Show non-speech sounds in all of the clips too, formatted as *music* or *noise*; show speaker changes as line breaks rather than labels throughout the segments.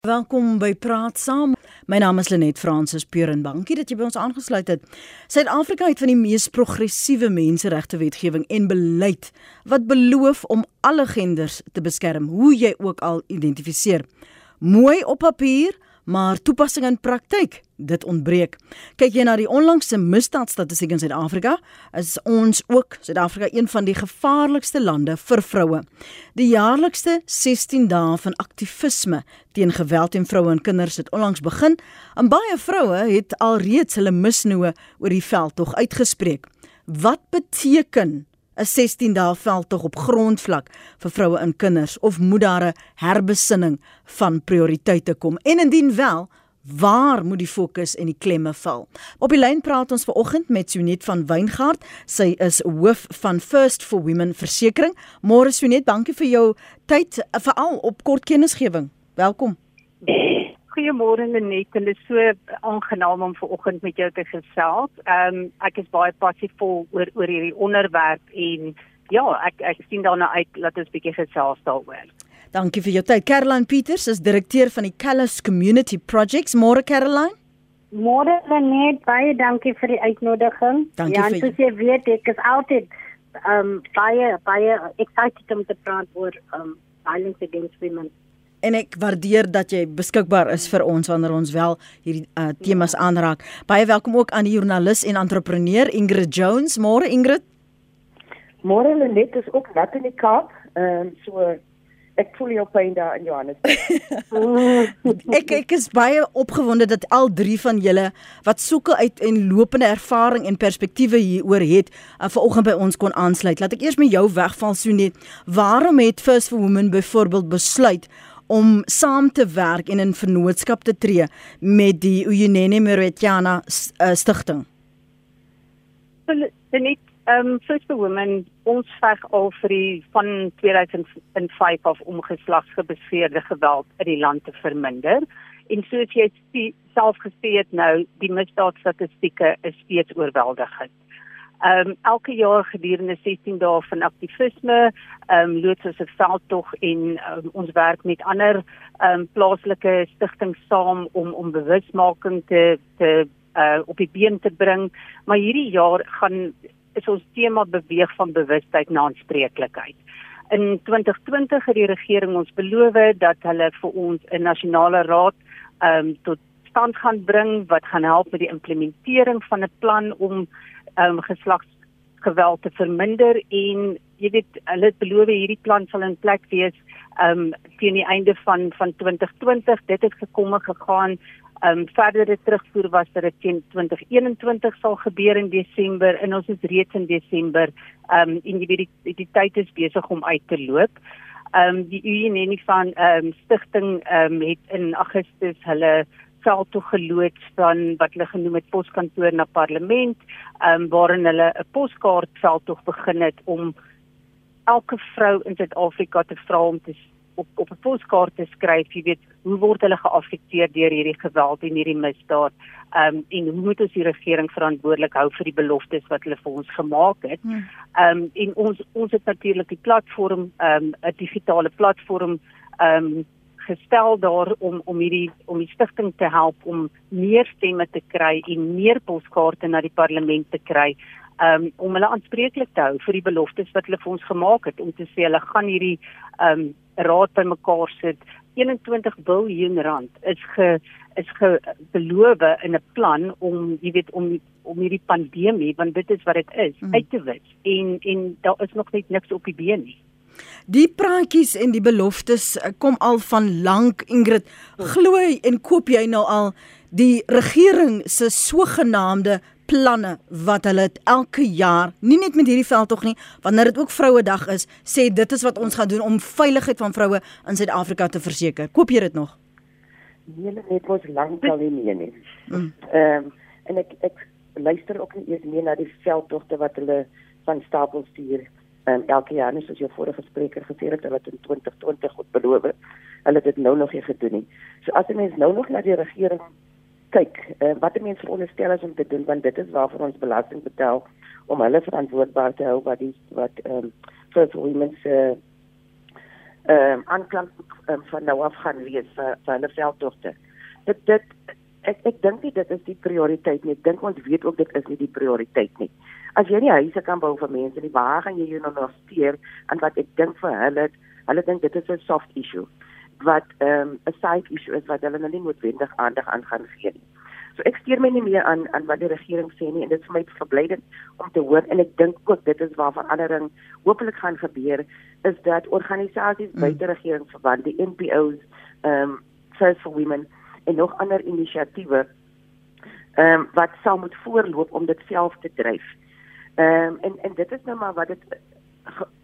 Welkom by Praat Saam. My naam is Lenet Fransis Puren. Dankie dat jy by ons aangesluit het. Suid-Afrika het van die mees progressiewe menseregte wetgewing en beleid wat beloof om alle genders te beskerm, hoe jy ook al identifiseer. Mooi op papier, maar toepassing in praktyk, dit ontbreek. Kyk jy na die onlangse misdaadstatistiek in Suid-Afrika, is ons ook Suid-Afrika een van die gevaarlikste lande vir vroue. Die jaarlikste 16 dae van aktivisme teen geweld teen vroue en kinders het onlangs begin, en baie vroue het alreeds hulle misnoë oor die veldtog uitgespreek. Wat beteken 'n 16 dae veldtog op grondvlak vir vroue en kinders of moet daar 'n herbesinning van prioriteite kom? En indien wel, waar moet die fokus en die klemme val? Op die lyn praat ons vanoggend met Sunet van Weingart. Sy is hoof van First for Women Versekering. Môre Sunet, dankie vir jou tyd veral op kort kennisgewing. Welkom.
Goeiemôre Lenet, dit is so aangenaam om vanoggend met jou te gesels. Ehm um, ek is baie passievol oor oor hierdie onderwerp en ja, ek ek sien daarna uit dat ons bietjie gesels daaroor.
Dankie vir jou tyd. Caroline Peters is direkteur van die Callis Community Projects. Môre Caroline.
Môre Lenet, baie dankie vir die uitnodiging.
Dankie
ja,
vir
soos jy weet, ek is altyd ehm um, baie baie excited om te praat oor ehm um, violence against women
en ek waardeer dat jy beskikbaar is vir ons wanneer ons wel hierdie uh, temas aanraak. Baie welkom ook aan die joernalis en entrepreneur Ingrid Jones. Môre Ingrid.
Môre Lenet is ook net in die Kaap. Ehm um, so ek voel jou pyn daar in Johannesburg. *laughs*
ek ek is baie opgewonde dat al drie van julle wat soeke uit en lopende ervaring en perspektiewe hieroor het, uh, vanoggend by ons kon aansluit. Laat ek eers met jou wegval so net. Waarom het First for Women byvoorbeeld besluit om saam te werk en in vennootskap te tree met die Uyinene Meridiana uh, stigting?
Net ehm um, First for Women ons veg al vir die van 2005 af om geslagsgebaseerde geweld in die land te verminder. En soos jy self gesê het nou, die misdaadstatistieke is steeds oorweldigend. Ehm um, elke jaar gedurende 16 dae van aktivisme, ehm um, loods ons 'n veldtog en um, ons werk met ander ehm um, plaaslike stigtings saam om om bewusmaking te te uh, op die been te bring. Maar hierdie jaar gaan is ons tema beweeg van bewustheid na aanspreeklikheid. In 2020 het die regering ons beloof dat hulle vir ons 'n nasionale raad ehm um, tot stand gaan bring wat gaan help met die implementering van 'n plan om um, geslagsgeweld te verminder en jy weet hulle beloof hierdie plan sal in plek wees um teen die einde van van 2020 dit het gekom en gegaan. Um verdere terugvoer was dat dit teen 2021 sal gebeur in Desember en ons is reeds in Desember. Um en jy weet die, die tyd is besig om uit te loop. Um die UNN van um stigting um het in Augustus hulle veld toe geloods van wat hulle genoem het poskantoor na parlement, ehm um, waarin hulle 'n poskaart veld toe begin het om elke vrou in Suid-Afrika te vra om te op op 'n poskaart te skryf, jy weet, hoe word hulle geaffekteer deur hierdie geweld en hierdie misdaad? Ehm um, en hoe moet ons die regering verantwoordelik hou vir die beloftes wat hulle vir ons gemaak het? Hmm. Ehm um, en ons ons het natuurlik die platform ehm um, 'n digitale platform ehm um, gestel daar om om hierdie om die stigting te help om meer stemme te kry en meer poskaarte na die parlement te kry um, om hulle aanspreeklik te hou vir die beloftes wat hulle vir ons gemaak het om te sê hulle gaan hierdie um, raad bymekaar sit. 21 miljard rand is ge is gebeloof in 'n plan om jy weet om om hierdie pandemie want dit is wat dit is mm. uit te wis. En en daar is nog net niks op die been nie
Die praatjies en die beloftes eh, kom al van lank Ingrid. Glo en koop jy nou al die regering se sogenaamde planne wat hulle elke jaar, nie net met hierdie veld tog nie, wanneer dit ook Vrouedag is, sê dit is wat ons gaan doen om veiligheid van vroue in Suid-Afrika te verseker. Koop jy dit nog?
Nee, net ons lankal nie meer nie. Mm. Ehm um, en ek ek luister ook nie eers meer na die veldtogte wat hulle van stapel stuur um, elke jaar net soos jou vorige spreker gesê het dat in 2020 God beloof hulle het dit nou nog nie gedoen nie. So as 'n mens nou nog na die regering kyk, uh, wat 'n mens veronderstel is om te doen want dit is waarvoor ons belasting betaal om hulle verantwoordbaar te hou wat die wat ehm um, vir women se ehm um, aanklank um, van nou af gaan wees vir vir hulle veldtogte. Dit dit ek ek dink nie dit is die prioriteit nie. Ek dink ons weet ook dit is nie die prioriteit nie. As jy nie huise kan bou vir mense nie, waar gaan jy jou nou nog steer aan wat ek dink vir hulle hulle dink dit is 'n soft issue wat ehm um, 'n side issue is wat hulle nou nie noodwendig aandag aan gaan gee nie. So ek steur my nie meer aan aan wat die regering sê nie en dit is vir my verblydend om te hoor en ek dink ook dit is waar verandering hopelik gaan gebeur is dat organisasies mm. buite regeringsverband die NPOs ehm um, First for Women en nog ander inisiatiewe ehm um, wat sal moet voorloop om dit self te dryf. Ehm um, en en dit is nou maar wat dit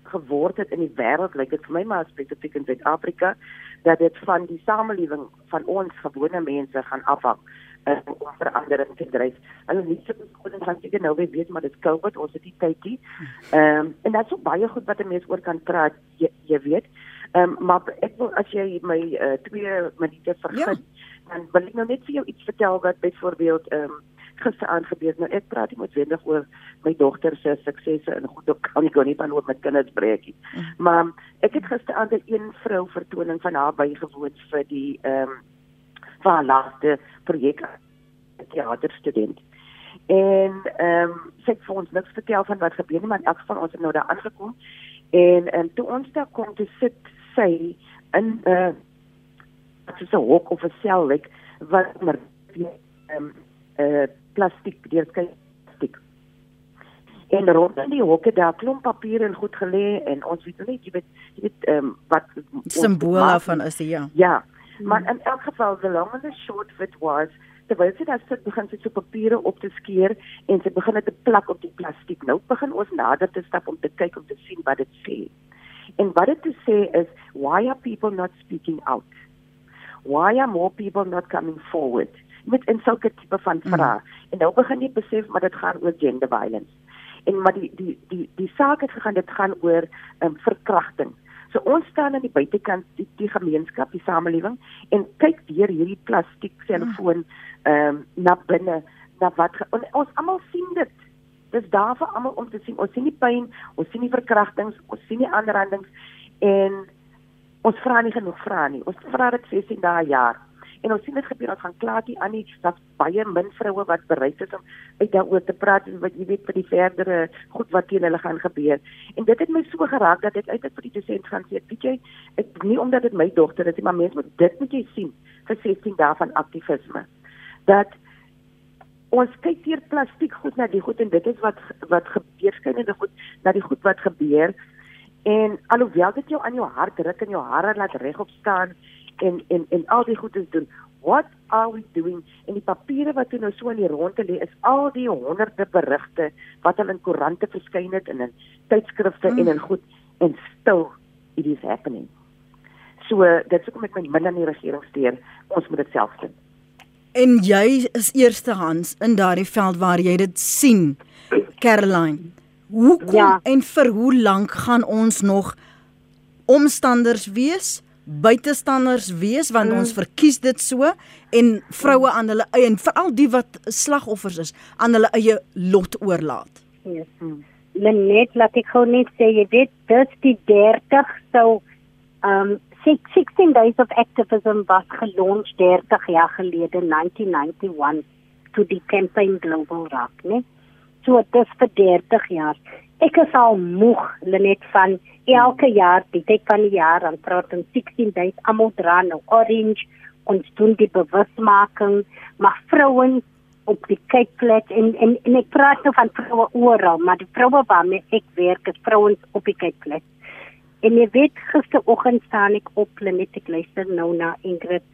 geword het in die wêreld, lyk dit vir my maar spesifiek in Suid-Afrika dat dit van die samelewing van ons gewone mense gaan afhang uh, om verandering te dryf. Hulle nie so en gaan seker nou weer weet maar dit COVID, ons het die tydjie. Ehm um, en daar's so baie goed wat 'n mens oor kan praat, jy, jy weet. Ehm um, maar ek wil as jy my 2 uh, minute vergif, ja. Dan wil ek nou net vir jou iets vertel wat byvoorbeeld ehm *laughs* um, gister aangebeur. Nou ek praat nie noodwendig oor my dogter se suksesse en goed ook kan ek nie van oor my kinders breek nie. Mm. Maar ek het gister aan 'n een vrou vertoning van haar bygewoon vir die ehm um, vir haar laaste projek teaterstudent. En ehm um, sy het vir ons niks vertel van wat gebeur nie, maar elk van ons het nou daar aangekom en en toe ons daar kom te sit sy in 'n uh, wat is 'n hok of 'n sel like wat maar ehm um, uh, plastiek, deurskyn plastiek. En rondom die hokke daar klomp papier en goed gelê en ons weet net jy weet jy weet ehm um, wat
simbole van is ja.
Ja. Maar in elk geval the long and the short of it was terwyl sy daar sit begin sy so papiere op te skeer en sy begin dit te plak op die plastiek. Nou begin ons nader te stap om te kyk om te sien wat dit sê. En wat dit te sê is why are people not speaking out? Why are more people not coming forward? met in sulke tipe van mm. vrae. Mm. En nou begin jy besef maar dit gaan oor gender violence. En maar die die die die saak het gegaan dit gaan oor um, verkrachting. So ons staan aan die buitekant die, die gemeenskap, die samelewing en kyk deur hierdie plastiek selfoon ehm um, na binne na wat en ons almal sien dit. Dis daar vir almal om te sien. Ons sien die pyn, ons sien die verkrachtings, ons sien die aanrandings en ons vra nie genoeg vra nie. Ons vra dit 16 dae jaar. En ons sien dit gebeur ons gaan klaartjie aan nie dat baie min vroue wat bereid is om uit daaroor te praat en wat jy weet vir die verdere goed wat teen hulle gaan gebeur. En dit het my so geraak dat ek uiteindelik vir die dosent gaan sê weet jy ek nie omdat dit my dogter is maar mense moet dit moet jy sien vir 16 dae van aktivisme. Dat ons kyk hier plastiek goed na die goed en dit is wat wat gebeur skynende goed na die goed wat gebeur en alhoewel dit jou aan jou hart ruk en jou hare laat regop staan en en en al die goedes doen. What are we doing? En die papiere wat nou so in die ronde lê is al die honderde berigte wat al in koerante verskyn het en in tydskrifte mm. en in goed en stil it is happening. So dit sou kom ek my min aan die regering steur. Ons moet dit self doen.
En jy is eerstehands in daardie veld waar jy dit sien. Caroline, hoe kom ja. en vir hoe lank gaan ons nog omstanders wees buitestanders wees want mm. ons verkies dit so en vroue aan hulle eie en veral die wat slagoffers is aan hulle eie lot oorlaat.
Yes. Mm. Net laat ek gou net sê jy weet dis die 30 so um 16 days of activism was gelons 30 jaar gelede 1991 to die campaign global rock, né? So dit vir 30 jaar. Ek is al moeg net van elke jaar die tyd van die jaar aan praat en 16 days almal dra nou orange ons doen die bewusmaking maar vrouens op die kykplek en, en en ek praat nou van vroue oral maar die vroue waarmee ek werk is vrouens op die kykplek en jy weet gisteroggend staan ek op net ek luister nou na Ingrid.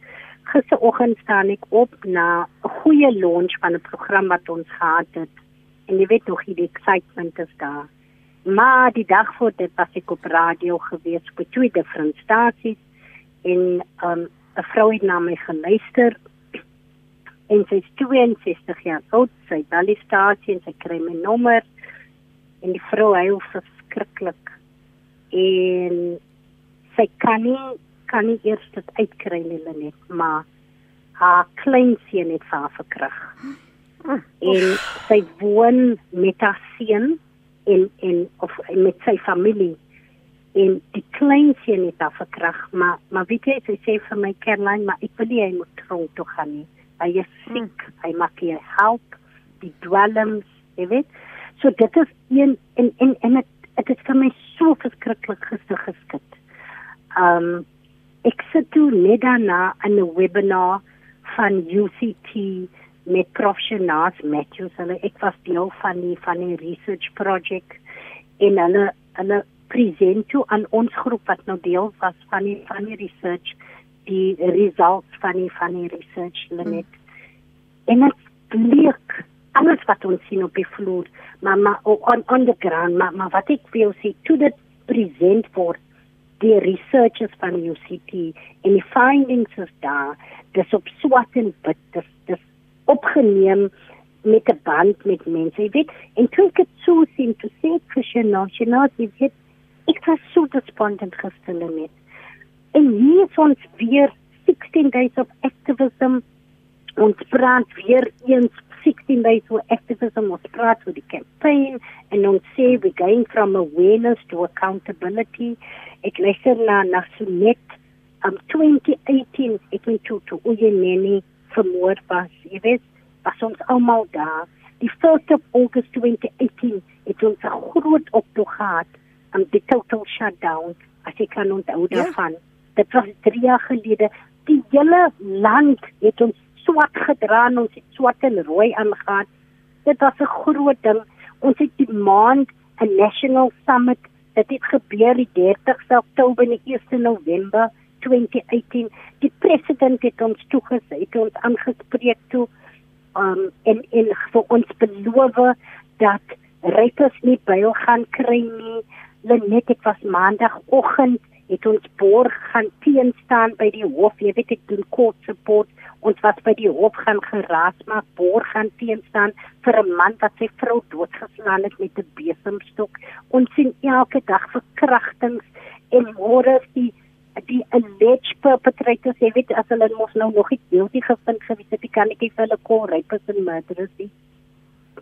Gisteroggend staan ek op na 'n goeie launch van 'n program wat ons gehad het en jy weet tog die excitement is daar. Maar die dag voor dit was ek op radio gewees by twee different stasies en 'n um, vrou het na my geluister en sy is 62 jaar oud, sy bel die stasie en sy kry my nommer en die vrou hy hoef verskriklik en sy kan nie kan nie eers dit uitkry nie net maar haar klein seun het haar verkrag. Ah, en sy woon met haar seun en en of met sy familie. En die klein seun het daar verkrag maar maar weet jy sy sê vir my Caroline maar ek wil nie hy moet tronk toe gaan nie. Hy is siek hmm. hy maak hier help die dwelms jy weet. So dit is een en en en dit dit is vir my so verskriklik gister geskit. Um ek sit toe net daarna in 'n webinar van UCT met Prof Shanaz Matthews hulle ek was deel van die van die research project en hulle hulle present toe aan ons groep wat nou deel was van die van die research die results van die van die research limit mm. en dit bleek alles wat ons sien op die vloer maar maar on on the ground maar maar wat ek wil sê toe dit present word die researchers van die UCT en die findings is daar dis op swart en wit dis dis opgeneem met 'n band met mense jy weet. En toe ek dit so sien toe sê Christian nou sy nou jy weet ek was so despondent gister met en hier is ons weer 16 days of activism. Ons praat weer eens 16 days of activism. Ons praat oor die campaign en ons sê we're going from awareness to accountability. Ek luister na na so net um 2018 ek het toe toe Uyeneni vermoord was jy weet was ons almal daar. Die 1st of August 2018 het ons 'n groot optog gehad um die total shutdown as ek kan onthou ja. daarvan. Dit was 3 jaar gelede. Die hele land het ons swart gedra en ons het swart en rooi aangegaan. Dit was 'n groot ding. Ons het die maand 'n national summit. Dit het gebeur die 30ste Oktober en die 1ste November 2018 die president het ons toegesê het ons aangespreek toe um en en vir ons beloof dat rypers nie byl gaan kry nie. Lenet ek was maandagooggend het ons borg gaan teen staan by die hof. Jy weet ek doen kort support. Ons was by die hof gaan geraas maar borg gaan teen staan vir 'n man wat sy vrou doodgeslaan het met 'n besemstok. Ons sien elke dag verkrachtings en môre is die die alleged perpetrators jy weet as hulle mos nou nog nie guilty gevind gewees het kan ek vir hulle call rapers and murderers die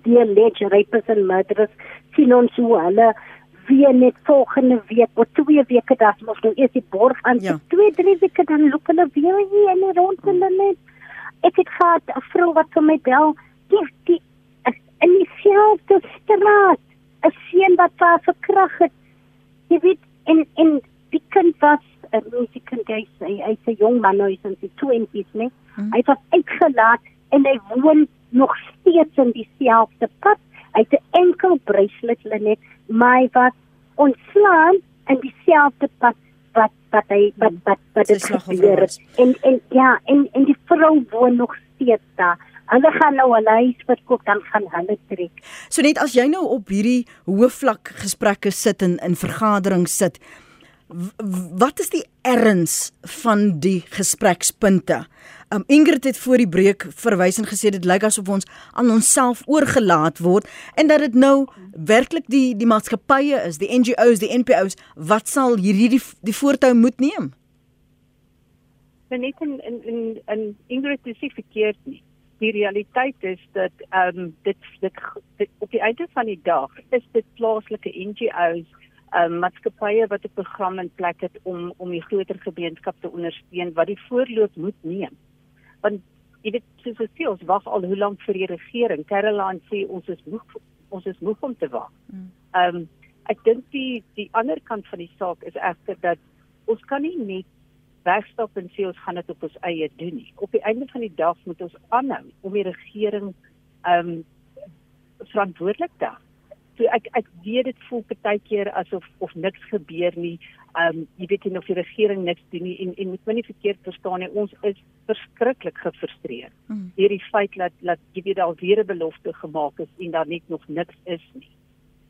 die alleged rapers and murderers sien ons hoe hulle weer net volgende week of twee weke dat mos nou eers die borg aan ja. twee drie weke dan loop hulle weer hier in die rond hulle net. Ek het gehad 'n vrou wat vir my bel die die in dieselfde straat 'n seun wat haar verkrag het. Jy weet en en die kind was 'n musiekant hy sê hy's 'n jong man nou is in sy 20s nee hmm. hy was uitgelaat en hy woon nog steeds in dieselfde pad. Hy het 'n enkel bracelet net maar hy was ontslaan in dieselfde pad wat wat hy wat wat wat dit gebeur het. en en ja en en die vrou woon nog steeds daar. Hulle gaan nou 'n huis verkoop dan gaan hulle trek.
So net as jy nou op hierdie hoë vlak gesprekke sit en in vergaderings sit, wat is die erns van die gesprekspunte? Um Ingrid het voor die breek verwys en gesê dit lyk asof ons aan onsself oorgelaat word en dat dit nou werklik die die maatskappye is, die NGOs, die NPOs wat sal hierdie die, die voortou moet neem.
Net in in in, in Ingrid is dit verkeerd nie. Die realiteit is dat um, dit, dit dit op die einde van die dag is dit plaaslike NGOs um, maatskappye wat 'n program in plek het om om die groter gemeenskap te ondersteun wat die voorloop moet neem. Want jy weet soos ons sê ons wag al hoe lank vir die regering. Caroline sê ons is moeg ons is moeg om te wag. Ehm um, ek dink die die ander kant van die saak is egter dat ons kan nie net wegstap en sê ons gaan dit op ons eie doen nie. Op die einde van die dag moet ons aanhou om die regering ehm um, verantwoordelik te hou so ek ek weet dit voel baie keer asof of niks gebeur nie. Um jy weet nie of die regering niks doen nie en en moet my nie verkeerd verstaan nie. Ons is verskriklik gefrustreerd hmm. deur die feit dat dat jy weet al weer 'n belofte gemaak is en daar net nog niks is nie.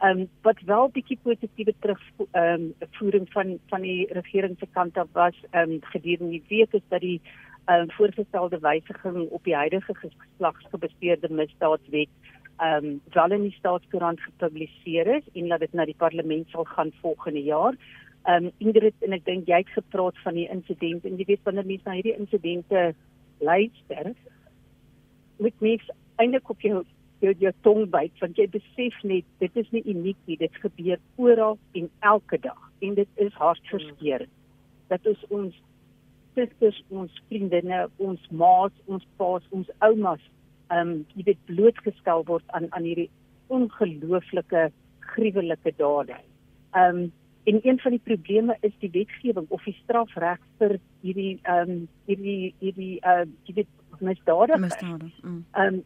Um wat wel bietjie positiewe terug um voering van van die regering se kant af was um gedurende die week is dat die um voorgestelde wysiging op die huidige geslagsgebaseerde misdaadwet ehm um, wel in die staatskoerant gepubliseer is en dat dit na die parlement sal gaan volgende jaar. Ehm um, Ingrid en ek dink jy het gepraat van die insident en jy weet wanneer mense na hierdie insidente luister, moet mens eintlik op jou jou, jou tong byt want jy besef net dit is nie uniek nie, dit gebeur oral en elke dag. en dit is hartverskeurende dat ons ons susters, ons vriendinne, ons ma's, ons pa's, ons oumas, ehm um, jy weet blootgestel word aan aan hierdie ongelooflike gruwelike dade. Ehm um, en een van die probleme is die wetgewing of die strafreg vir hierdie ehm um, hierdie hierdie uh jy weet misdade.
Misdade.
Mm. Ehm um,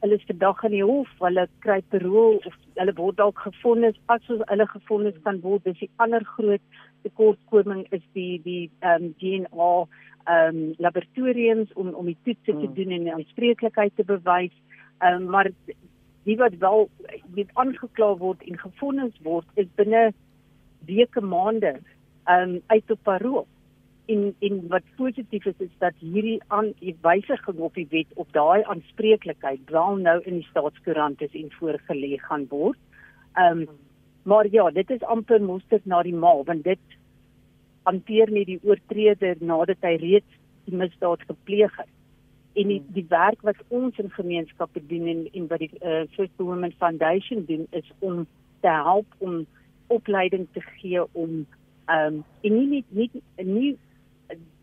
hulle is vandag in die hof, hulle kry parol of hulle word dalk gefonnis as hulle gefonnis kan word. Dis die ander groot tekortkoming is die die ehm um, DNA ehm um, laboratoriums om om die toetse te hmm. doen en die aanspreeklikheid te bewys. Ehm um, maar die wat wel dit aangekla word en gefonnis word is binne weke maande ehm um, uit op parol. En en wat positief is is dat hierdie aan die wysiging op die wet op daai aanspreeklikheid wel nou in die staatskoerant is en voorgelê gaan word. Ehm um, Maar ja, dit is amper mosterd na die maal want dit hanteer nie die oortreder nadat hy reeds die misdaad gepleeg het. En die, die werk wat ons in gemeenskappe doen en en wat die uh, First Women Foundation doen is om te help om opleiding te gee om ehm um, en nie nie nie, nie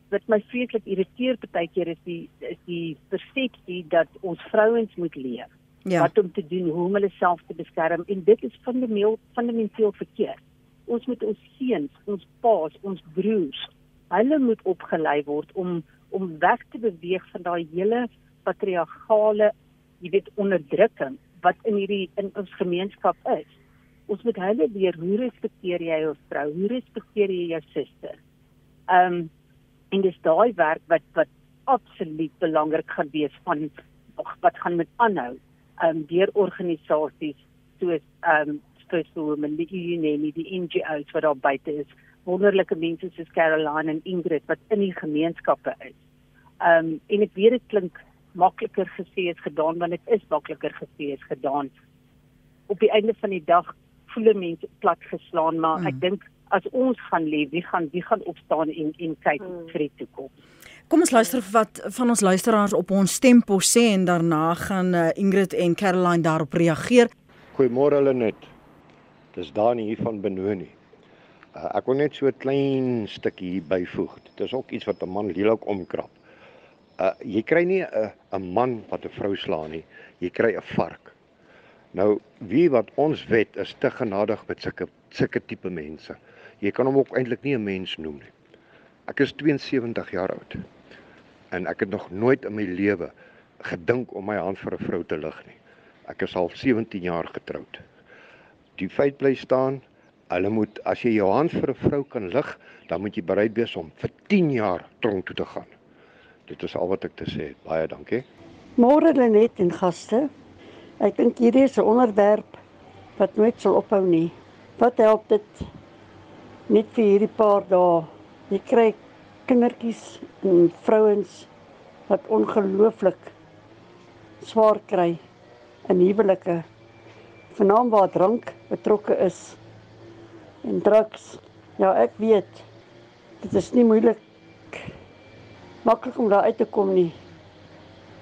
wat my vreeslik irriteer partykeer is die is die persepsie dat ons vrouens moet leer ja. wat om te doen hoe om hulle self te beskerm en dit is fundamenteel fundamenteel verkeerd. Ons moet ons seuns, ons paas, ons broers, hulle moet opgelei word om om weg te beweeg van daai hele patriargale, jy weet, onderdrukking wat in hierdie in ons gemeenskap is. Ons moet hulle leer hoe respekteer jy jou vrou? Hoe respekteer jy jou suster? Ehm um, en dis daai werk wat wat absoluut belangrik gaan wees van wat gaan met aanhou um, deur organisasies soos um First Women, die UNEMI, die NGOs wat daar buite is, wonderlike mense soos Caroline en Ingrid wat in die gemeenskappe is. Um en ek weet dit klink makliker gesê as gedaan, want dit is makliker gesê as gedaan. Op die einde van die dag voel mense plat geslaan, maar mm. ek dink as ons gaan lê, wie gaan wie gaan opstaan en en kyk mm. vir die toekoms.
Kom ons luister wat van ons luisteraars op ons stempo sê en daarna gaan uh, Ingrid en Caroline daarop reageer.
Goeiemôre Lenet. Dis Dani hier van Benoni. Uh, ek wil net so 'n klein stukkie byvoeg. Dit is ook iets wat 'n man lelik omkrap. Uh jy kry nie 'n 'n man wat 'n vrou slaan nie. Jy kry 'n vark. Nou, wie wat ons wet is te genadig met sulke sulke tipe mense. Jy kan hom ook eintlik nie 'n mens noem nie. Ek is 72 jaar oud en ek het nog nooit in my lewe gedink om my hand vir 'n vrou te lig nie. Ek is al 17 jaar getroud. Die feit bly staan, hulle moet as jy jou hand vir 'n vrou kan lig, dan moet jy bereid wees om vir 10 jaar tronk toe te gaan. Dit is al wat ek te sê het. Baie dankie.
Môre Lenet en gaste. Ek dink hierdie is 'n onderwerp wat nooit sal ophou nie. Wat help dit net vir hierdie paar dae? Jy kry kindertjies en vrouens wat ongelooflik swaar kry in huwelike vanaand waar drank betrokke is en drugs ja ek weet dit is nie moeilik maklik om daar uit te kom nie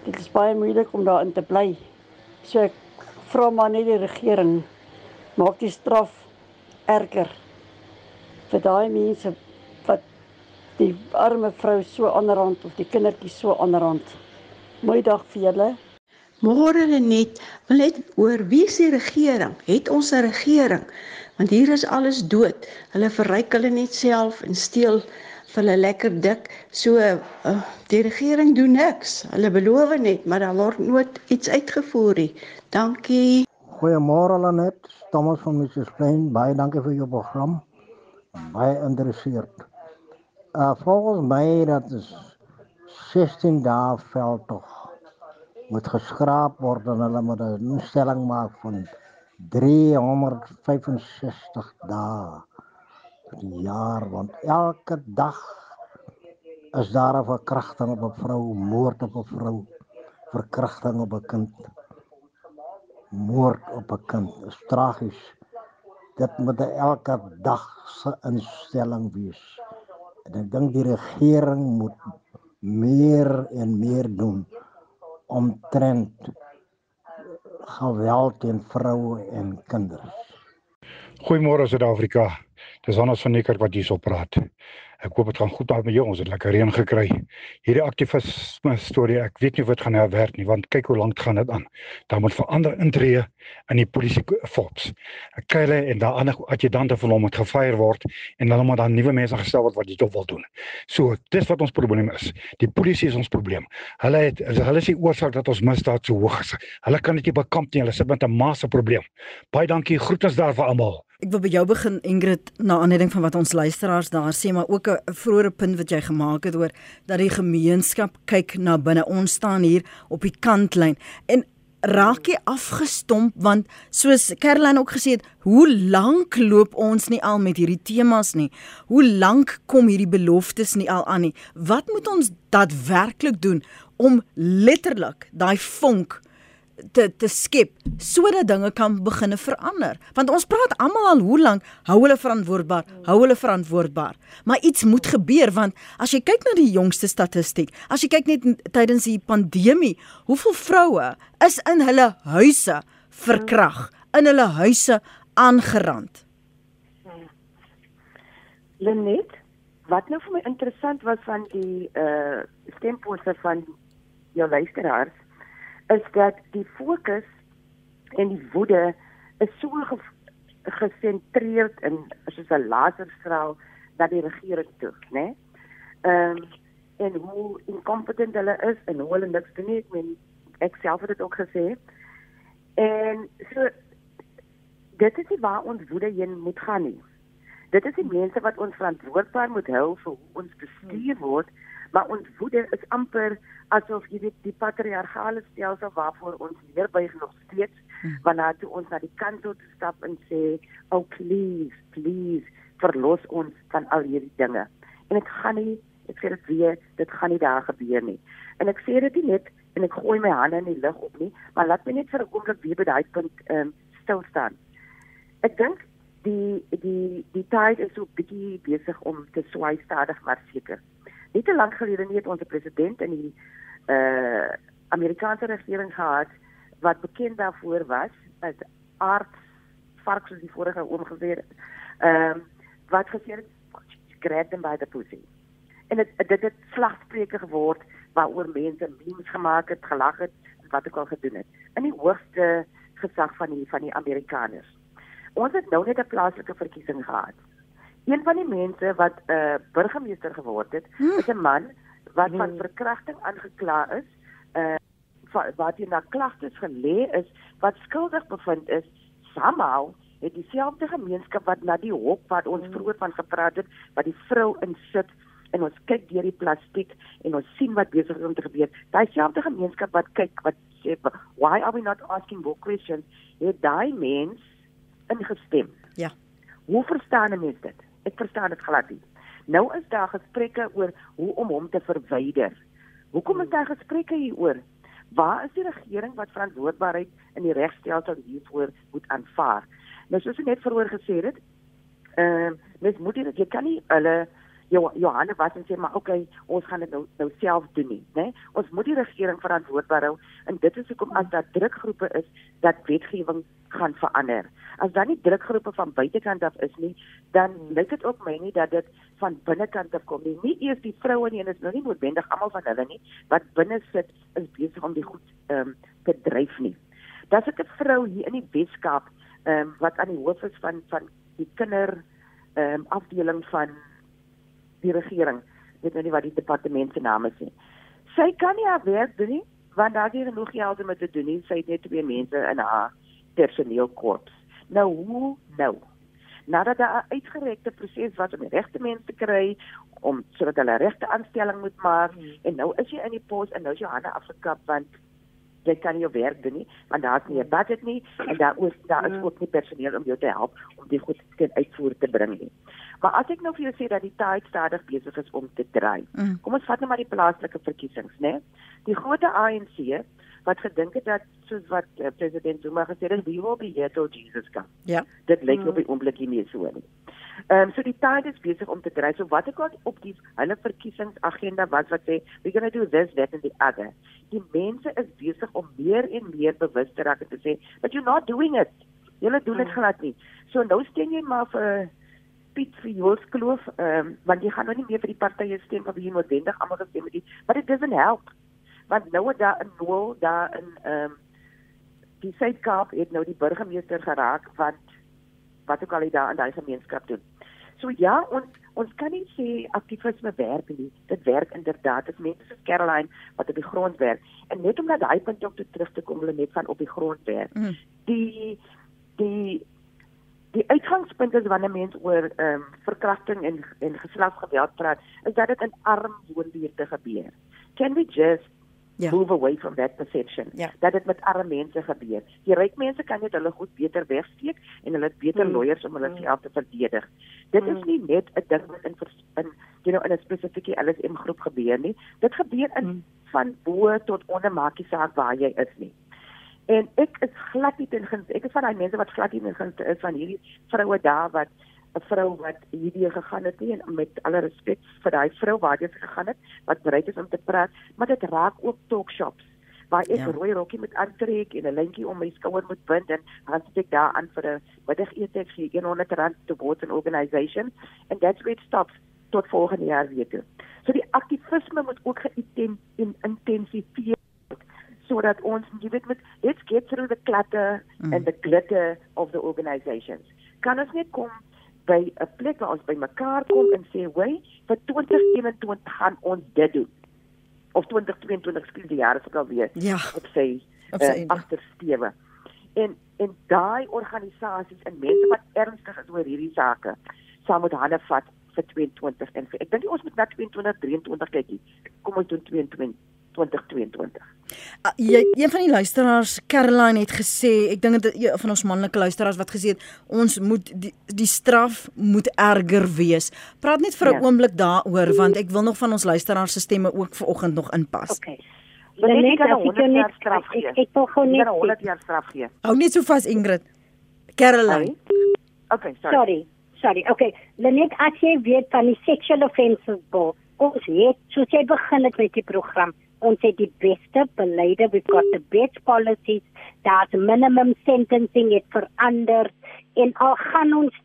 dit is baie moeilik om daarin te bly so ek vra maar net die regering maak die straf erger vir daai mense die arme vrou so onderhand of die kindertjie so onderhand. Mooi dag vir julle.
Môre net, wil net oor wie se regering? Het ons 'n regering? Want hier is alles dood. Hulle verryk hulle net self en steel vir hulle lekker dik. So uh, die regering doen niks. Hulle beloof net, maar daar word nooit iets uitgevoer nie. Dankie.
Goeiemôre Lenet, Thomas van Mrs. Plain. Baie dankie vir jou program. Baie interesseerd. Uh, volgens mij dat is 16 dagen veld moet geschraapt worden. Hulle moet een stelling maken van 365 dagen per jaar. Want elke dag is daar een verkrachting op een vrouw, moord op een vrouw, verkrachting op een kind, moord op een kind. Is tragisch. Dit moet elke dag een instelling wees. En ek dink die regering moet meer en meer doen om trend geweld teen vroue en kinders.
Goeiemôre Suid-Afrika. Dis anders van Neker wat hierso praat. Ek hoop dit gaan goed daar met jou. Ons het lekker reën gekry. Hierdie aktivisme storie, ek weet nie of dit gaan herwerk nie want kyk hoe lank gaan dit aan. Daar moet verander intree in die polisie force. Ek kry hulle en daar ander adjudante van hom moet gefire word en hulle moet dan nuwe mense gestel word wat dit wil doen. So, dis wat ons probleem is. Die polisie is ons probleem. Hulle het hulle is die oorsaak dat ons misdaad so hoog is. Hulle kan dit nie bekamp nie. Hulle sit met 'n masse probleem. Baie dankie. Groetens daar vir almal.
Ek wil by jou begin Ingrid na aanleiding van wat ons luisteraars daar sê maar ook 'n vroeëre punt wat jy gemaak het oor dat die gemeenskap kyk na binne. Ons staan hier op die kantlyn. En raak jy afgestomp? Want soos Caroline ook gesê het hoe lank loop ons nie al met hierdie temas nie? Hoe lank kom hierdie beloftes nie al aan nie? Wat moet ons daadwerklik doen om letterlik daai vonk te te skep sodat dinge kan begine verander. Want ons praat almal al hoe lank hou hulle verantwoordbaar, hou hulle verantwoordbaar. Maar iets moet gebeur want as jy kyk na die jongste statistiek, as jy kyk net tydens die pandemie, hoeveel vroue is in hulle huise verkrag, in hulle huise aangerand.
Lenet, wat nou vir my interessant was van die uh stemposse van jou luisteraars is dat die fokus en die woede is so ge gesentreerd in soos 'n laserstraal dat die regering toe, né? Ehm um, en hoe incompetent hulle is en hoe hulle niks doen nie, ek meen ek self het dit ook gesê. En so dit is nie waar ons woede heen moet gaan nie. Dit is die mense wat ons verantwoordbaar moet hou vir hoe ons bestuur word. Hmm maar ons woede is amper asof jy weet die patriargale stelsel waarvoor ons neerbuig nog steeds hmm. wanneer toe ons na die kant toe stap en sê oh please please verlos ons van al hierdie dinge. En dit gaan nie ek sê dit weer dit gaan nie daar gebeur nie. En ek sê dit nie net en ek gooi my hande in die lug op nie maar laat my net vir 'n oomblik weer by daai punt ehm um, stil staan. Ek dink die die die tyd is so bietjie besig om te swaai stadig maar seker nie te lank gelede nie het ons 'n president in die uh Amerikaanse regering gehad wat bekend daarvoor was as aard vark soos die vorige oomgeweer ehm um, wat gesê het grab them by the pussy. En dit dit het slagspreuke geword waaroor mense memes gemaak het gelag het wat ook al gedoen het. In die hoogste gesag van die van die Amerikaners. Ons het nou net 'n plaaslike verkiesing gehad Een van die mense wat 'n uh, burgemeester geword het, hm? is 'n man wat van hm. verkrachting aangekla is, uh wat hy na klagtes gelê is, wat skuldig bevind is, somehow het dieselfde gemeenskap wat na die hok wat ons hm. vroeër van gepraat het, wat die vrou insit en ons kyk deur die plastiek en ons sien wat besig is om te gebeur. Daai selfde gemeenskap wat kyk wat sê why are we not asking more questions? Het daai mens ingestem.
Ja.
Hoe verstaan 'n mens dit? Ek verstaan dit glad nie. Nou is daar gesprekke oor hoe om hom te verwyder. Hoekom is daar gesprekke hieroor? Waar is die regering wat verantwoordbaarheid in die regstelsel hiervoor moet aanvaar? Nou soos ek net vroeër gesê het, ehm uh, mens moet dit jy kan nie hulle jou Johanne wat sê maar okay, ons gaan dit nou nou self doen nie, né? Ons moet die regering verantwoordbaar hou en dit is hoekom as daar drukgroepe is dat wetgewing gaan verander. As dan nie drukgroepe van buitekant af is nie, dan lyk dit ook my nie dat dit van binnekant af kom nie. Nie eers die vroue nie en dit is nou nie noodwendig almal van hulle nie wat binne sit is besig om die goed ehm um, te dryf nie. Daar's 'n vrou hier in die Weskaap ehm um, wat aan die hoof is van van die kinder ehm um, afdeling van die regering. Ek weet nou nie wat die departement se naam is nie. Sy kan nie haar werk doen nie want daar is genoeg geld om dit te doen nie. Sy het net twee mense in haar personeelkorps. Nou hoe nou? Nadat daar 'n uitgerekte proses was om die regte mense te kry om sodat hulle regte aanstelling moet maak hmm. en nou is jy in die pos en nou is jou hande afgekap want jy kan jou werk doen nie want daar's nie 'n budget nie en daar is daar is hmm. ook nie personeel om jou te help om dit goed te uitvoer te bring nie. Maar as ek nou vir jou sê dat die tyd stadig besig is om te draai. Mm. Kom ons vat net maar die plaaslike verkiesings, né? Die groot ANC wat gedink het dat soos wat uh, president Zuma gesê het, we will be here till Jesus come.
Ja.
Dit lyk mm. op die oomblik nie meer so nie. Ehm um, so die tyd is besig om te dry. So wat ek op die hulle verkiesingsagenda was wat sê we going to do this that and the other. Die mense is besig om meer en meer bewus te raak en te sê but you're not doing it. Julle doen dit mm. glad nie. So nou stem jy maar vir Piet vir Jools Kloof, ehm um, want jy gaan nou nie meer vir die partye stem wat hier noodwendig almal gestem het nie, but it doesn't help. Want nou het daar 'n nul daar in ehm um, die Suid-Kaap het nou die burgemeester geraak want wat ook al hy daar in daai gemeenskap doen. So ja, ons ons kan nie sê aktivisme werk nie. Dit werk inderdaad. Dit mense soos Caroline wat op die grond werk. En net om na daai punt ook te terug te kom, hulle net van op die grond werk. Mm. Die die die uitgangspunt is wanneer mense oor ehm um, verkrachting en en geslagsgeweld praat, is dat dit in arm woonbuurte gebeur. Can we just yeah. move away from that perception yeah. dat dit met arme mense gebeur. Die ryk mense kan net hulle goed beter wegsteek en hulle het beter mm. lawyers om hulle mm. self te verdedig. Dit mm. is nie net 'n ding wat in in you know in 'n spesifieke LSM groep gebeur nie. Dit gebeur in mm. van bo tot onder maakie saak waar jy is nie. En ek is glad nie teen ek is van daai mense wat glad nie teen is van hierdie vroue daar wat 'n vrou wat hierdie gegaan het nie en met alle respek vir daai vrou waar dit gegaan het wat bereid is om te praat, maar dit raak ook talkshops waar ek ja. rooi rokkie met aantrek en 'n lintjie om my skouer moet bind en dan sit ek daar aan vir 'n middagete vir 100 rand to board an organisation and that's where it stops tot volgende jaar weer toe. So die aktivisme moet ook geïntensifieer sodat ons jy weet met let's get through the clutter mm. and the glitter of the organizations. Kan ons net kom by 'n plek waar ons bymekaar kom en sê, "Wai, vir 2021 gaan ons dit doen." Of 2022 skielik die jaar is ook al weer
ja.
op sy uh, agtersteewe. En en daai organisasies en mense wat ernstig is oor hierdie sake, sal moet hande vat vir 2022 en vir, ek dink ons moet na 2023 kyk. Kom ons doen 2022 2022.
Uh, jy een van die luisteraars Caroline het gesê, ek dink dit een van ons manlike luisteraars wat gesê het ons moet die, die straf moet erger wees. Praat net vir 'n ja. oomblik daaroor want ek wil nog van ons luisteraars se stemme ook vanoggend nog inpas.
Okay. Net as ek jou net straf gee. Ek wil gou net
100 jaar straf gee.
Hou net so vas Ingrid. Caroline.
Okay, sorry.
Sorry. Sorry. Okay. Lenet as jy weet van die sexual offences bill, ons het soos jy begin het met die program ons het die beste beleide we've got the best policies that minimum sentencing het verander en al gaan ons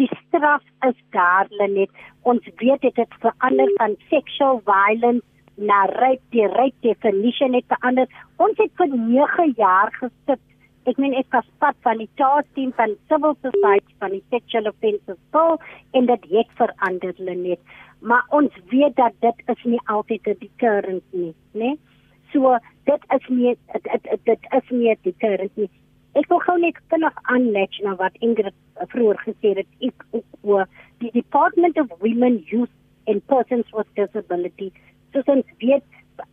die straf is daar net ons weet dit het verander van sexual violence na rape die rape definition het verander. Ons het vir 9 jaar gesit ek meen ek was part van die taakteam van civil society van die sexual offences bill en dit het verander net maar ons weet dat dit is nie altyd 'n deterrent nie, né? So dit is nie dit dit is nie 'n deterrent nie. Ek wil gou net vinnig aanlet na wat Ingrid vroeër gesê het. Ek oor die Department of Women, Youth and Persons with Disability. So ons weet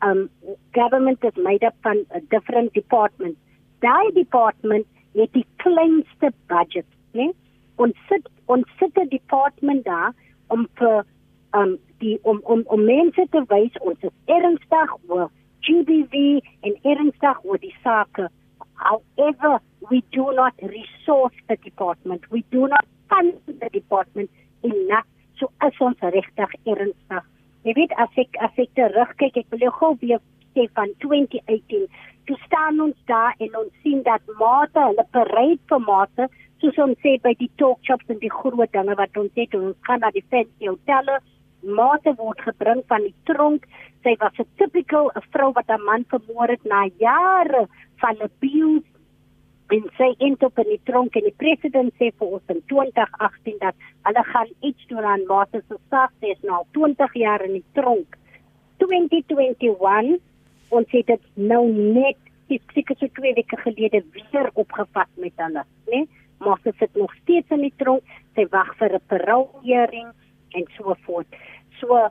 um government is made up van a different departments. Daai department het die kleinste budget, né? Ons sit ons sit 'n department daar om vir um die om om om mense te wys ons is ernstig oor GBV en ernstig oor die sake. However, we do not resource the department. We do not fund the department enough so as ons regtig ernstig. Jy weet as ek as ek terugkyk, ek wil gou weer sê van 2018, toe staan ons daar en ons sien dat mate, hulle bereid vir mate, soos ons sê by die talk shops en die groot dinge wat ons het, ons gaan na die fancy hotelle mate word gebring van die tronk. Sy was 'n typical 'n vrou wat 'n man vermoor het na jare van abuse en sy entop in die tronk en die president sê vir ons in 2018 dat hulle gaan iets doen aan mate se saak. Sy is nou 20 jaar in die tronk. 2021 ons het dit nou net seker so twee weke gelede weer opgevat met hulle, né? Maar sy sit nog steeds in die tronk. Sy wag vir 'n parole hearing en so voort so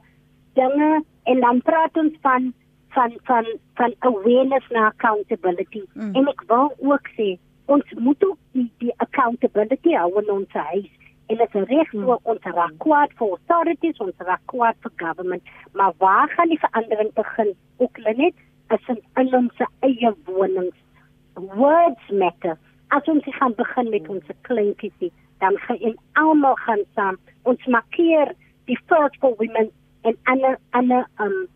dinge en dan praat ons van van van van awareness na accountability mm. en ek wil ook sê ons moet ook die, die accountability hou in ons huis en dit is reg so ons raak kwaad vir authorities ons raak kwaad vir government. Maar waar gaan die verandering begin? Ook net as in, in ons eie wonings. Words matter. As ons gaan begin met ons kleintjies dan gaan almal gaan saam. Ons markeer die first for women en ander ander um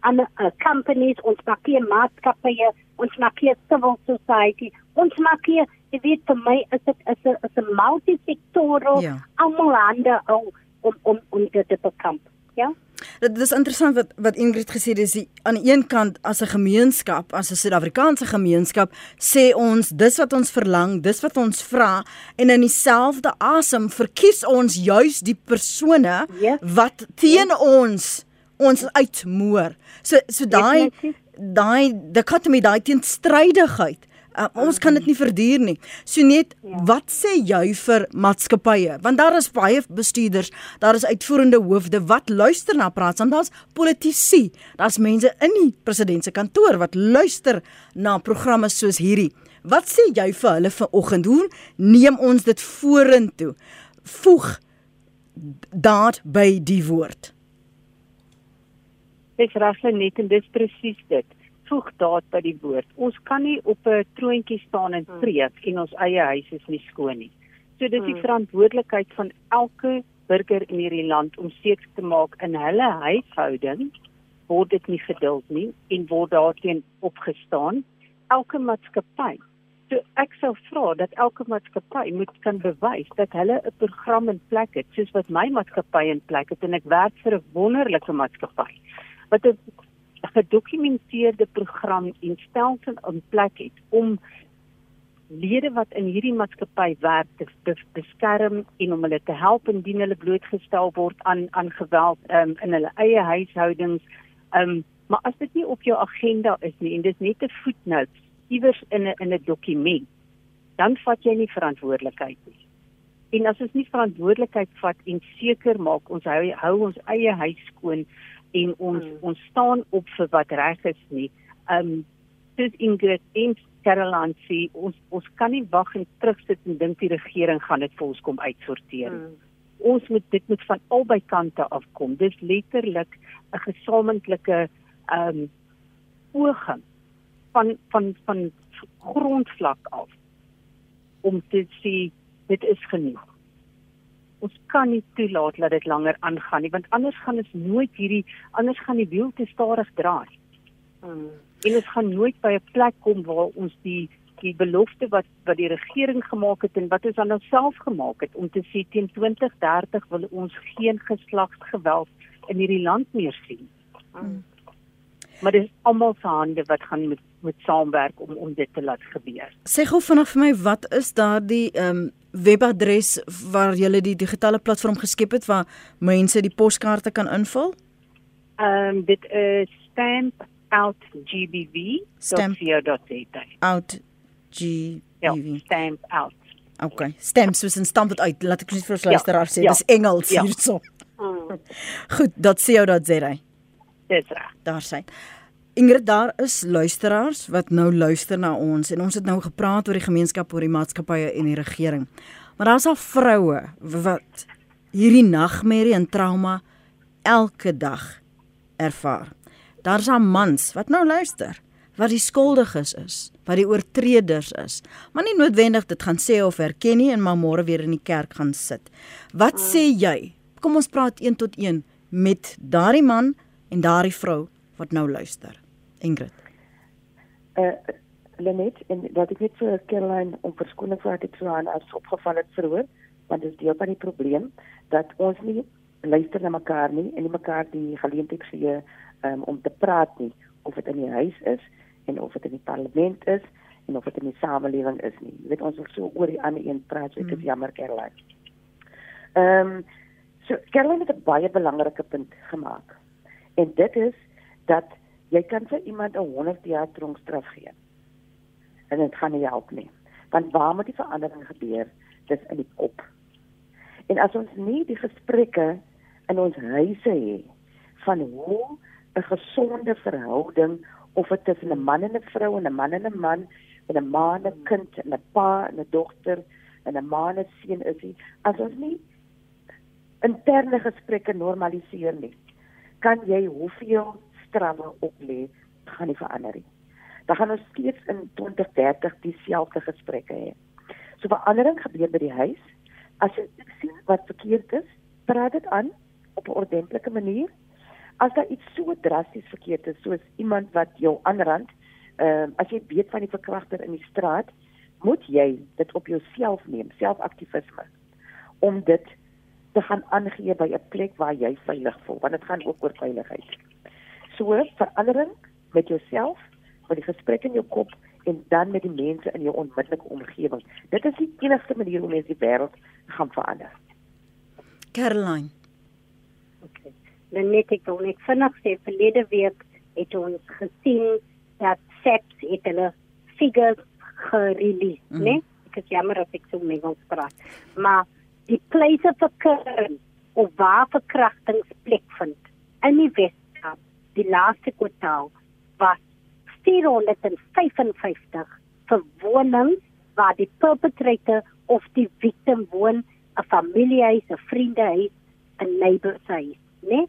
ander uh, companies, ons maak hier maatskappye, ons maak hier civil society, ons maak hier, jy weet vir my is dit is 'n is 'n multisektoral
Ja.
almal hande om om om om dit te bekamp. Ja.
Dit is interessant wat wat Ingrid gesê het is die, aan die een kant as 'n gemeenskap, as 'n Suid-Afrikaanse gemeenskap, sê ons dis wat ons verlang, dis wat ons vra en in dieselfde asem verkies ons juis die persone
Ja.
wat teen ons ons uitmoor. So so daai daai dichotomy, daai teenstrydigheid Uh, ons kan dit nie verduur nie. So net ja. wat sê jy vir maatskappye? Want daar is baie bestuurders, daar is uitvoerende hoofde wat luister na praat. Soms daar's politici, daar's mense in die president se kantoor wat luister na programme soos hierdie. Wat sê jy vir hulle vanoggend? Hoe neem ons dit vorentoe? Voeg daad by die woord.
Dis regtig net en dis presies dit. Voeg daad by die woord. Ons kan nie op 'n troontjie staan en preek en ons eie huis is nie skoon nie. So dis die verantwoordelikheid van elke burger in hierdie land om seker te maak in hulle huishouding word dit nie geduld nie en word daarteen opgestaan. Elke maatskappy. So ek sou vra dat elke maatskappy moet kan bewys dat hulle 'n program in plek het soos wat my maatskappy in plek het en ek werk vir 'n wonderlike maatskappy wat 'n gedokumenteerde program en stelsel in plek het om lede wat in hierdie maatskappy werk te bes- beskerm en om hulle te help indien hulle blootgestel word aan aan geweld um, in hulle eie huishoudings. Um, maar as dit nie op jou agenda is nie en dis net 'n voetnoot iewers in 'n in 'n dokument, dan vat jy nie verantwoordelikheid nie. En as ons nie verantwoordelikheid vat en seker maak ons hou, hou ons eie huis skoon en ons hmm. ons staan op vir wat reg is nie. Um dis Ingrid en Caroline sê ons ons kan nie wag en terugsit en dink die regering gaan dit vir ons kom uitsorteer nie. Hmm. Ons moet dit moet van albei kante afkom. Dis letterlik 'n gesamentlike um poging van van van grondvlak af om te sê dit is genoeg. Ons kan nie toelaat dat dit langer aangaan nie want anders gaan ons nooit hierdie anders gaan die wiel te stadig draai. Hmm. En ons gaan nooit by 'n plek kom waar ons die die belofte wat wat die regering gemaak het en wat ons aan onsself gemaak het om te sê teen 2030 wil ons geen geslagsgeweld in hierdie land meer sien. Hmm. Maar dit is almal se hande wat gaan met met saamwerk om om dit te laat gebeur.
Sê gou vinnig vir my wat is daardie ehm um, webadres waar jy die digitale platform geskep het waar mense die poskaarte kan invul?
Ehm um, dit is stampoutgbv.co.za.
Out GBV.
Ja, stamp out.
Okay, stamp soos 'n stamp dit uit. Laat ek net vir ons luisteraar sê, ja, dis Engels ja. hierso. Mm. *laughs* Goed, dat sê jou dat sê hy.
Dis reg.
Daar sê. Ingrid, daar is luisteraars wat nou luister na ons en ons het nou gepraat oor die gemeenskap, oor die maatskappye en die regering. Maar daar's al vroue wat hierdie nagmerrie en trauma elke dag ervaar. Daar's al mans wat nou luister wat die skuldiges is, wat die oortreders is, maar nie noodwendig dit gaan sê of erken nie en maar môre weer in die kerk gaan sit. Wat mm. sê jy? Kom ons praat een tot een met daardie man en daardie vrou wat nou luister. Ingrid.
Uh Lenet en dat ek net vir Caroline om verskoning vra dat ek so aan as opgeval het vroeër, want dit is deel van die probleem dat ons nie luister na mekaar nie en nie mekaar die geleentheid gee um, om te praat nie of dit in die huis is en of dit in die parlement is en of dit in die samelewing is nie. Jy weet ons wil so oor die ander een praat, so ek is mm. jammer Caroline. Ehm um, so Caroline het 'n baie belangrike punt gemaak. En dit is dat jy kan vir iemand 'n 100 jaar tronkstraf gee. En dit gaan nie help nie. Want waar moet die verandering gebeur? Dis in die kop. En as ons nie die gesprekke in ons huise het van hoe 'n gesonde verhouding of dit tussen 'n man en 'n vrou en 'n man en 'n man en 'n ma en 'n kind en 'n pa en 'n dogter en 'n ma en 'n seun is nie as ons nie interne gesprekke normaliseer nie kan jy hoeveel strawe op lê gaan nie verander nie. Dan gaan ons steeds in 2030 dieselfde gesprekke hê. So verandering gebeur by die huis. As jy sien wat verkeerd is, praat dit aan op 'n ordentlike manier. as daar iets so drasties verkeerd is soos iemand wat jou aanrand, ehm uh, as jy weet van die verkragter in die straat, moet jy dit op jouself neem, selfaktivisme om dit te gaan aangee by 'n plek waar jy veilig voel, want dit gaan ook oor veiligheid. So verandering met jouself, met die gesprek in jou kop en dan met die mense in jou onmiddellike omgewing. Dit is die enigste manier hoe mens die wêreld gaan verander.
Caroline.
Okay. Dan net ek wil net vinnig sê verlede week het ons gesien dat SAPS het hulle figures gerelease, mm. né? Ek is jammer as ek so Engels praat. Maar die place of occurrence of waar verkrachtings plekvind in die Weskaap die laaste kwartaal was 455 verwonings waar die perpetrator of die victim woon 'n familiehuis, 'n vriendehuis, 'n neighborshuis, né?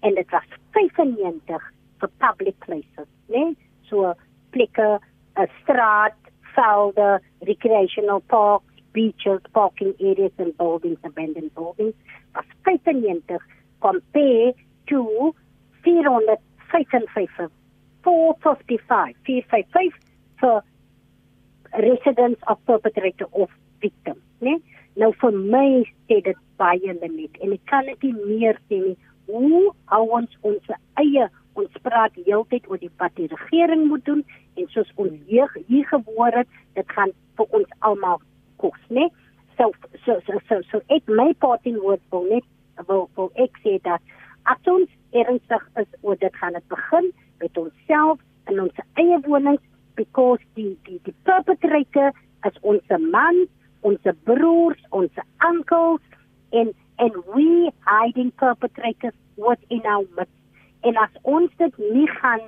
En dit was 95 vir public places, né? So plekke, 'n straat, velde, recreational parks, beaches, parking areas and buildings, abandoned buildings, was 95 compared to 455 455 455 for residents of perpetrator of victim, né? Nou vir my sê dit baie limiet en ek kan dit nie meer sê nie. Hoe hou ons ons eie ons praat heeltyd oor die wat die regering moet doen en soos ons hier hier gehoor het, dit gaan vir ons almal kos, né? So so so so, so ek my parting word wil net wil wil ek sê dat as ons ernstig is oor dit gaan dit begin met onsself in ons eie wonings because die die die perpetrator is ons man ons broers, ons onkels en en we hiding perpetrators within our midst. En as ons dit nie gaan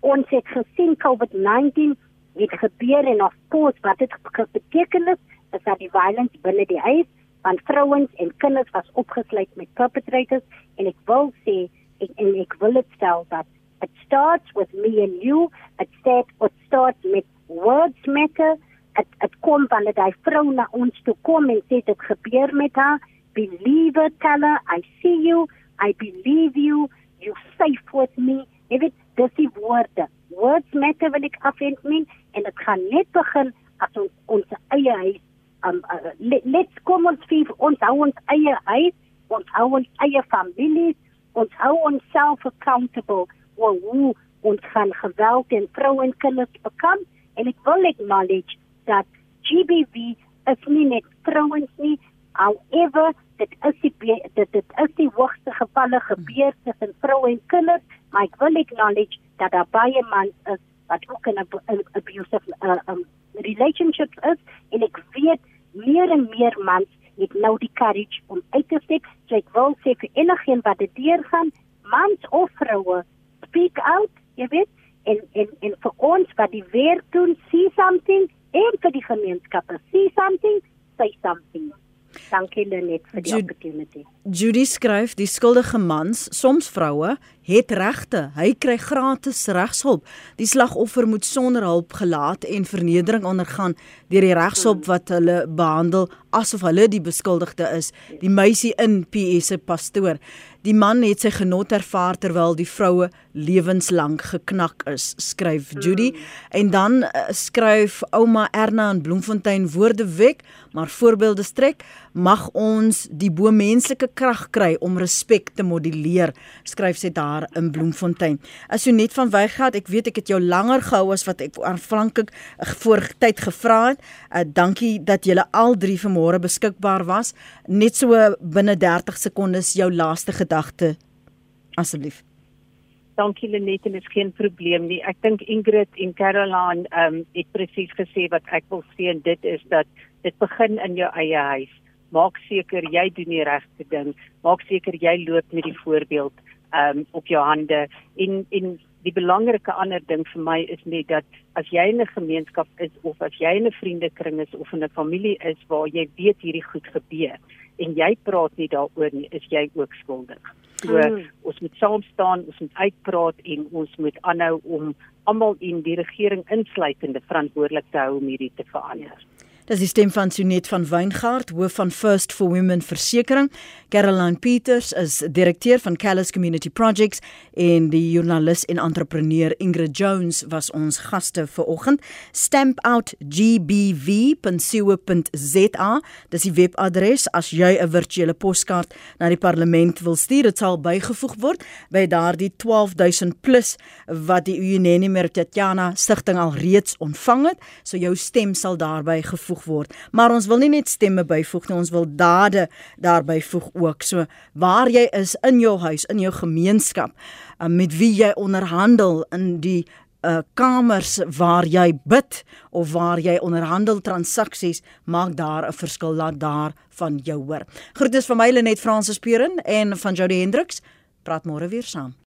ons het gesien COVID-19 het gebeur en of course wat dit beteken is, is dat die violence binne die huis van vrouens en kinders was opgesluit met perpetrators en ek wil sê ek, en ek wil dit stel dat it starts with me and you it starts it starts with words matter het het kom wanneer daai vrou na ons toe kom en sê dit gebeur met haar. Believe it tell her i see you. I believe you. You safe with me. If it dis die woorde. Words matter when ek afent min en dit gaan net begin as ons ons eie huis um uh, let, let's kom ons vir ons hou ons eie huis ons hou ons eie families ons hou ons self accountable oor hoe ons gaan geweld en vroue en kinders bekom en ek wil acknowledge dat GBV is nie net vrouens nie, however dit is die dit dit is die hoogste gevalle gebeur tussen vroue en kinders, maar ek wil acknowledge dat daar baie mans is wat ook in 'n abusive uh, um, relationships is en ek weet meer en meer mans het nou die courage om uit te stap. So ek wil sê vir enigiemand wat dit deurgaan, mans of vroue, speak out, jy weet, en en en vir ons wat die werk doen, see something en vir die gemeenskappe. See something, say something. Dankie Lenet vir die Ju opportunity.
Judy skryf die skuldige mans, soms vroue, het regte. Hy kry gratis regshulp. Die slagoffer moet sonder hulp gelaat en vernedering ondergaan deur die regshulp wat hulle behandel asof hulle die beskuldigde is. Die meisie in PS se pastoor. Die man het sy genot ervaar terwyl die vroue lewenslank geknak is, skryf Judy. En dan uh, skryf ouma Erna in Bloemfontein woorde wek, maar voorbeelde strek, mag ons die bo menslike krag kry om respek te moduleer, skryf sy daar in Bloemfontein. As jy net van Weygaard, ek weet ek het jou langer gehou as wat ek aanvanklik uh, voor tyd gevra het. Uh, dankie dat julle al drie vanmôre beskikbaar was. Net so binne 30 sekondes jou laaste gedagte asseblief.
Dankie Lenet en dit is geen probleem nie. Ek dink Ingrid en Caroline ehm um, het presies gesê wat ek wil sê en dit is dat dit begin in jou eie huis. Maak seker jy doen die regte ding. Maak seker jy loop met die voorbeeld ehm um, op jou hande en en die belangrike ander ding vir my is net dat as jy in 'n gemeenskap is of as jy in 'n vriendekring is of in 'n familie is waar jy weet hierdie goed gebeur en jy praat nie daaroor nie, is jy ook skuldig. So mm. ons moet saam staan, ons moet uitpraat en ons moet aanhou om almal in die regering insluitende verantwoordelik te hou om hierdie te verander.
Dis die stem van Sunet van Weingart, hoof van First for Women Versekering. Caroline Peters is direkteur van Callis Community Projects en die joernalis en entrepreneur Ingrid Jones was ons gaste vir oggend. stampoutgbv.co.za. Dis die webadres as jy 'n virtuele poskaart na die parlement wil stuur. Dit sal bygevoeg word by daardie 12000 plus wat die Uyinene Meritatjana stigting al reeds ontvang het. So jou stem sal daarbey gevoeg word. Maar ons wil nie net stemme byvoeg nie, ons wil dade daarbey voeg ook. So waar jy is in jou huis, in jou gemeenskap, uh, met wie jy onderhandel in die uh kamers waar jy bid of waar jy onderhandel transaksies maak daar 'n verskil laat daar van jou hoor. Groetnis van my Lenet Fransis Puren en van Jody Hendriks. Praat môre weer saam.